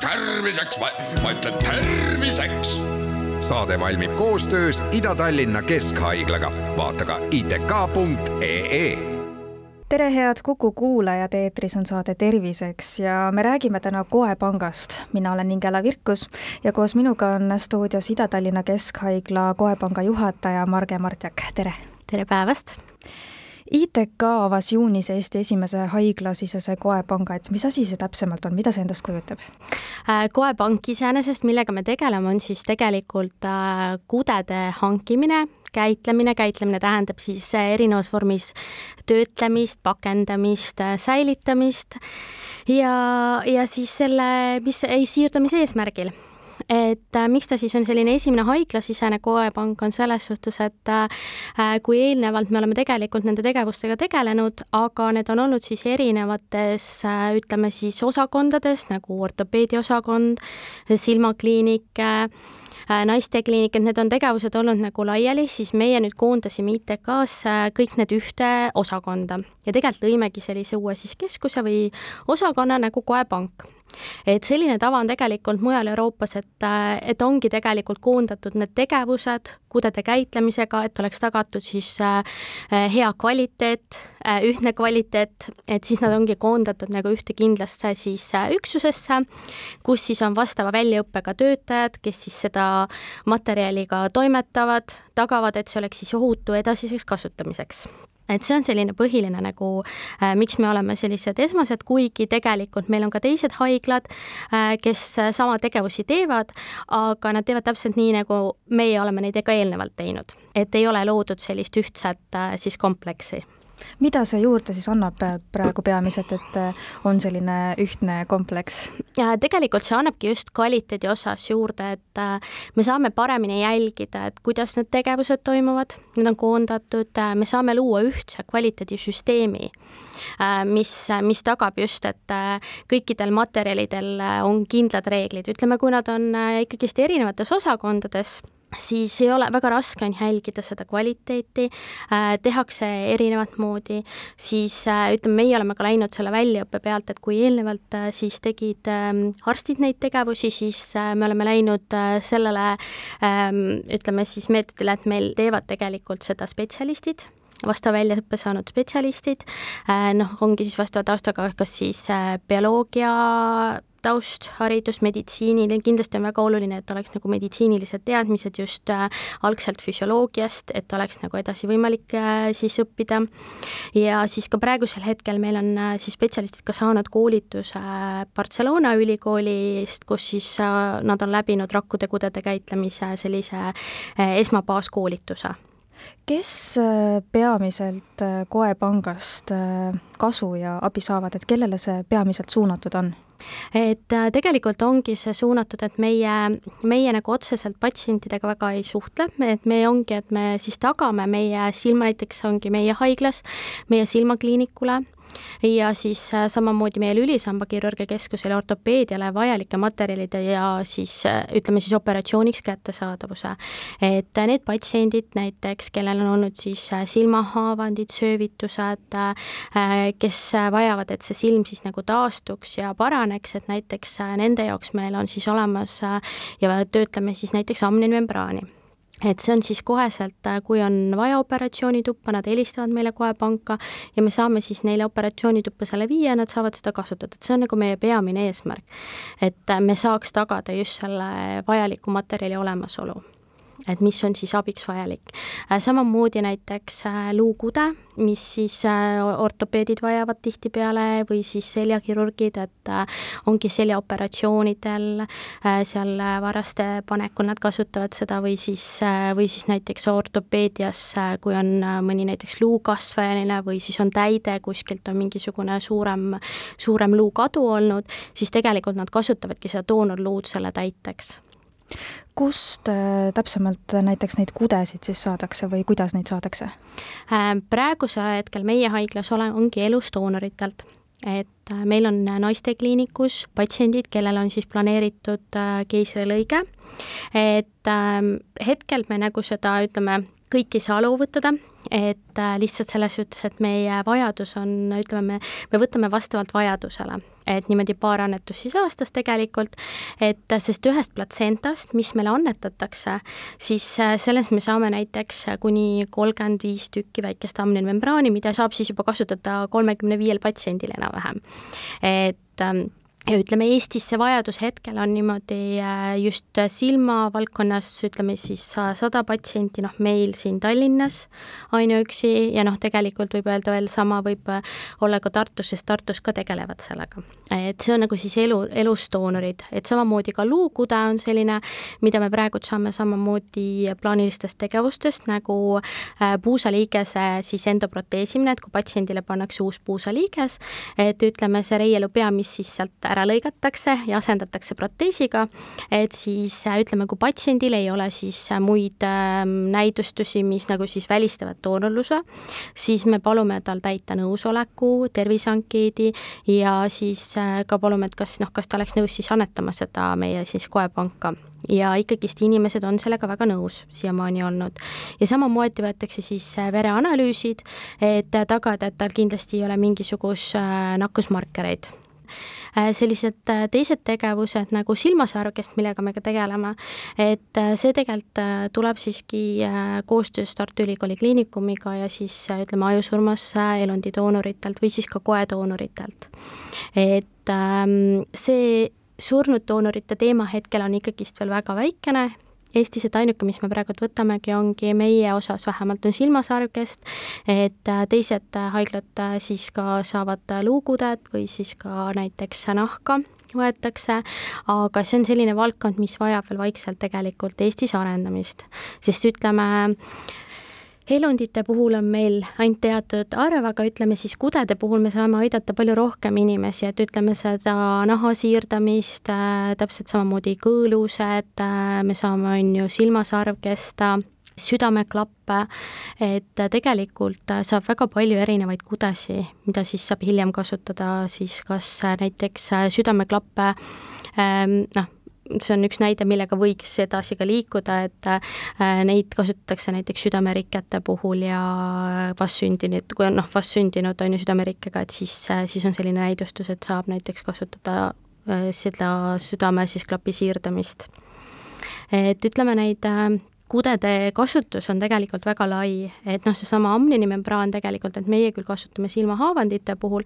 terviseks, ma ütlen terviseks. saade valmib koostöös Ida-Tallinna Keskhaiglaga, vaata ka itk.ee tere, head Kuku kuulajad, eetris on saade Terviseks ja me räägime täna Koepangast. mina olen Ingela Virkus ja koos minuga on stuudios Ida-Tallinna Keskhaigla Koepanga juhataja Marge Martjak, tere! tere päevast! ITK avas juunis Eesti esimese haiglasisese koepanga, et mis asi see täpsemalt on, mida see endast kujutab? Äh, koepank iseenesest, millega me tegeleme, on siis tegelikult äh, kudede hankimine, käitlemine, käitlemine tähendab siis äh, erinevas vormis töötlemist, pakendamist, säilitamist. Ja, ja siis selle, mis ei siirdamise eesmärgil et äh, miks ta siis on selline esimene haiglasisene koepank, on selles suhtes, et äh, kui eelnevalt me oleme tegelikult nende tegevustega tegelenud, aga need on olnud siis erinevates äh, ütleme siis osakondades nagu ortopeediaosakond, silmakliinik äh,, naistekliinik, et need on tegevused olnud nagu laiali, siis meie nüüd koondasime ITK-s kõik need ühte osakonda. Ja tegelikult lõimegi sellise uue siis keskuse või osakonna nagu koepank et selline tava on tegelikult mujal Euroopas, et, et ongi tegelikult koondatud need tegevused kudede käitlemisega, et oleks tagatud siis äh, hea kvaliteet, äh, ühtne kvaliteet, et siis nad ongi koondatud nagu ühte kindlasse siis äh, üksusesse, kus siis on vastava väljaõppega töötajad, kes siis seda materjali ka toimetavad, tagavad, et see oleks siis ohutu edasiseks kasutamiseks et see on selline põhiline nagu äh,, miks me oleme sellised esmased, kuigi tegelikult meil on ka teised haiglad äh,, kes sama tegevusi teevad, aga nad teevad täpselt nii, nagu meie oleme neid ka eelnevalt teinud, et ei ole loodud sellist ühtset äh, siis kompleksi mida see juurde siis annab äh, praegu peamiselt, et äh, on selline ühtne kompleks? tegelikult see annabki just kvaliteedi osas juurde, et äh, me saame paremini jälgida, et kuidas need tegevused toimuvad, need on koondatud, me saame luua ühtse kvaliteedisüsteemi, mis, mis tagab just, et kõikidel materjalidel on kindlad reeglid, ütleme, kui nad on ikkagist erinevates osakondades siis ei ole väga raske on jälgida seda kvaliteeti äh,, tehakse erinevat moodi, siis äh, ütleme, meie oleme ka läinud selle väljaõppe pealt, et kui eelnevalt äh, siis tegid äh, arstid neid tegevusi, siis äh, me oleme läinud äh, sellele äh, ütleme siis meetodile, et meil teevad tegelikult seda spetsialistid vastava väljaõppe saanud spetsialistid, äh, noh, ongi siis vastava taustaga kas siis äh, bioloogia taust, haridus, meditsiinil, kindlasti on väga oluline, et oleks nagu meditsiinilised teadmised just äh, algselt füsioloogiast, et oleks nagu edasi võimalik äh, siis õppida. ja siis ka praegusel hetkel meil on äh, siis spetsialistid ka saanud koolituse Barcelona ülikoolist, kus siis nad on läbinud rakkude kudede käitlemise sellise esmabaaskoolituse kes peamiselt Koepangast kasu ja abi saavad, et kellele see peamiselt suunatud on? Et tegelikult ongi see suunatud, et meie, meie nagu otseselt patsientidega väga ei suhtle, et me ongi, et me siis tagame meie silma, näiteks ongi meie haiglas, meie silmakliinikule ja siis äh, samamoodi meie lülisambakirurgia keskusele ortopeediale vajalike materjalide ja siis äh, ütleme siis operatsiooniks kättesaadavuse. et äh, need patsiendid näiteks, kellel on olnud siis silmahaavandid, söövitused, kes vajavad, et see silm siis nagu taastuks ja paraneks, et näiteks nende jaoks meil on siis olemas ja töötleme siis näiteks amnimmembraani et see on siis koheselt, äh, kui on vaja operatsioonituppa, nad helistavad meile kohe panka ja me saame siis neile operatsioonituppa selle viia ja nad saavad seda kasutada, et see on nagu meie peamine eesmärk. et äh, me saaks tagada just selle vajaliku materjali olemasolu et mis on siis abiks vajalik. Äh, samamoodi näiteks äh, luukude, mis siis äh, ortopeedid vajavad tihtipeale või siis seljakirurgid, et ongi seljaoperatsioonidel seal varaste panekul nad kasutavad seda või siis, või siis näiteks ortopeedias, kui on mõni näiteks luukasvajaline või siis on täide, kuskilt on mingisugune suurem, suurem luukadu olnud, siis tegelikult nad kasutavadki seda doonorluud selle täiteks kust äh, täpsemalt näiteks neid kudesid siis saadakse või kuidas neid saadakse? Äh, praegusel hetkel meie haiglas ole, ongi elusdoonoritelt et äh, meil on naistekliinikus patsiendid, kellel on siis planeeritud keisrilõige, et ähm, hetkel me nagu seda, ütleme, kõiki ei saa loovutada, et äh, lihtsalt selles suhtes, et meie vajadus on, ütleme, me, me võtame vastavalt vajadusele, et niimoodi paar annetust siis aastas tegelikult, et sest ühest platsentast, mis meile annetatakse, siis äh, selles me saame näiteks kuni kolmkümmend viis tükki väikest amniomembraani, mida saab siis juba kasutada kolmekümne viiel patsiendil enam-vähem. et ähm, ja ütleme, Eestis see vajadus hetkel on niimoodi äh, just silmavaldkonnas, ütleme siis sada patsienti, noh, meil siin Tallinnas ainuüksi ja noh, tegelikult võib öelda veel sama võib äh, olla ka Tartus, sest Tartus ka tegelevad sellega. et see on nagu siis elu, elusdoonorid, et samamoodi ka luukude on selline, mida me praegu saame samamoodi plaanilistest tegevustest nagu äh, puusaliigese siis endoproteesimine, et kui patsiendile pannakse uus puusaliiges, et ütleme, see reielu pea, mis siis sealt ära lõigatakse ja asendatakse proteesiga, et siis äh, ütleme, kui patsiendil ei ole siis äh, muid ähm, näidustusi, mis nagu siis välistavad doonorluse, siis me palume tal täita nõusoleku, terviseankeedi ja siis äh, ka palume, et kas noh, kas ta oleks nõus siis annetama seda meie siis koepanka ja ikkagist inimesed on sellega väga nõus siiamaani olnud. ja samamoodi võetakse siis vereanalüüsid, et tagada, et tal kindlasti ei ole mingisugust nakkusmarkereid sellised äh, teised tegevused nagu silmasarvkest, millega me ka tegeleme, et äh, see tegelikult tuleb siiski koostöös Tartu Ülikooli Kliinikumiga ja siis ütleme, ajusurmas elundidoonoritelt või siis ka koedoonoritelt. et ähm, see surnud doonorite teema hetkel on ikkagist veel väga väikene Eestis, et ainuke, mis me praegu võtamegi, ongi meie osas vähemalt on silmasarvkest, et äh, teised äh, haiglad äh, siis ka saavad luukudet või siis ka näiteks nahka võetakse, aga see on selline valdkond, mis vajab veel vaikselt tegelikult Eestis arendamist, sest ütleme, elundite puhul on meil ainult teatud arv, aga ütleme siis kudede puhul me saame aidata palju rohkem inimesi, et ütleme seda naha siirdamist äh,, täpselt samamoodi kõõlused äh,, me saame, on ju, silmasarv kesta südameklappe, et tegelikult saab väga palju erinevaid kudesi, mida siis saab hiljem kasutada siis kas näiteks südameklappe ähm, noh, see on üks näide, millega võiks edasi ka liikuda, et äh, neid kasutatakse näiteks südamerikete puhul ja vastsündinud, kui on noh, vastsündinud on ju südamerikkega, et siis, äh, siis on selline näidustus, et saab näiteks kasutada äh, seda südame siis klapi siirdamist. et ütleme, neid kudede kasutus on tegelikult väga lai, et noh, seesama amninimembran tegelikult, et meie küll kasutame silmahaavandite puhul,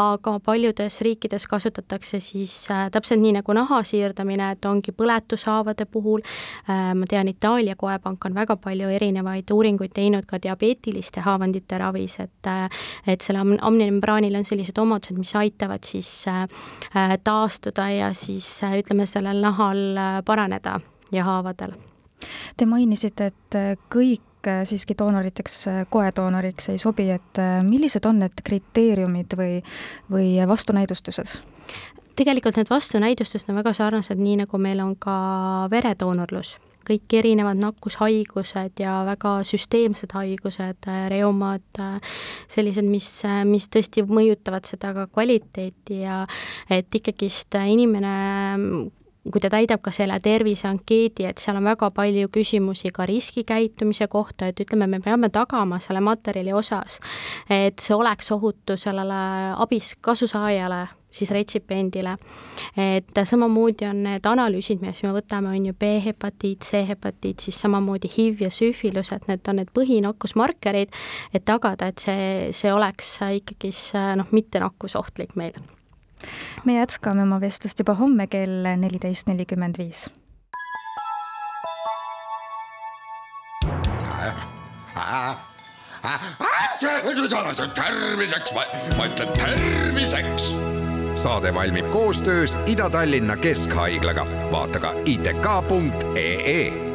aga paljudes riikides kasutatakse siis äh, täpselt nii nagu naha siirdamine, et ongi põletushaavade puhul. Äh,, ma tean, Itaalia koepank on väga palju erinevaid uuringuid teinud ka diabeetiliste haavandite ravis, et äh, et selle am-, amninimembraanil on sellised omadused, mis aitavad siis äh, äh taastuda ja siis äh, ütleme, sellel nahal paraneda ja haavadel Te mainisite, et äh, kõik äh, siiski doonoriteks, äh, koedoonoriks ei sobi, et millised on need kriteeriumid või, või vastunäidustused? tegelikult need vastunäidustused on väga sarnased, nii nagu meil on ka veredoonorlus kõik erinevad nakkushaigused ja väga süsteemsed haigused, reumad, sellised, mis, mis tõesti mõjutavad seda ka kvaliteeti ja et ikkagist inimene kui ta täidab ka selle terviseankeedi, et seal on väga palju küsimusi ka riskikäitumise kohta, et ütleme, me peame tagama selle materjali osas, et see oleks ohutu sellele abis, kasusaajale, siis retsipendile. et samamoodi on need analüüsid, mis me võtame, on ju B-hepatiit, C-hepatiit, siis samamoodi HIV ja süüfilus, et need on need põhinakkusmarkerid, et tagada, et see, see oleks ikkagi noh, mitte nakkusohtlik meil me jätkame oma vestlust juba homme kell neliteist nelikümmend viis. terviseks, ma ütlen terviseks. saade valmib koostöös Ida-Tallinna Keskhaiglaga, vaata ka itk.ee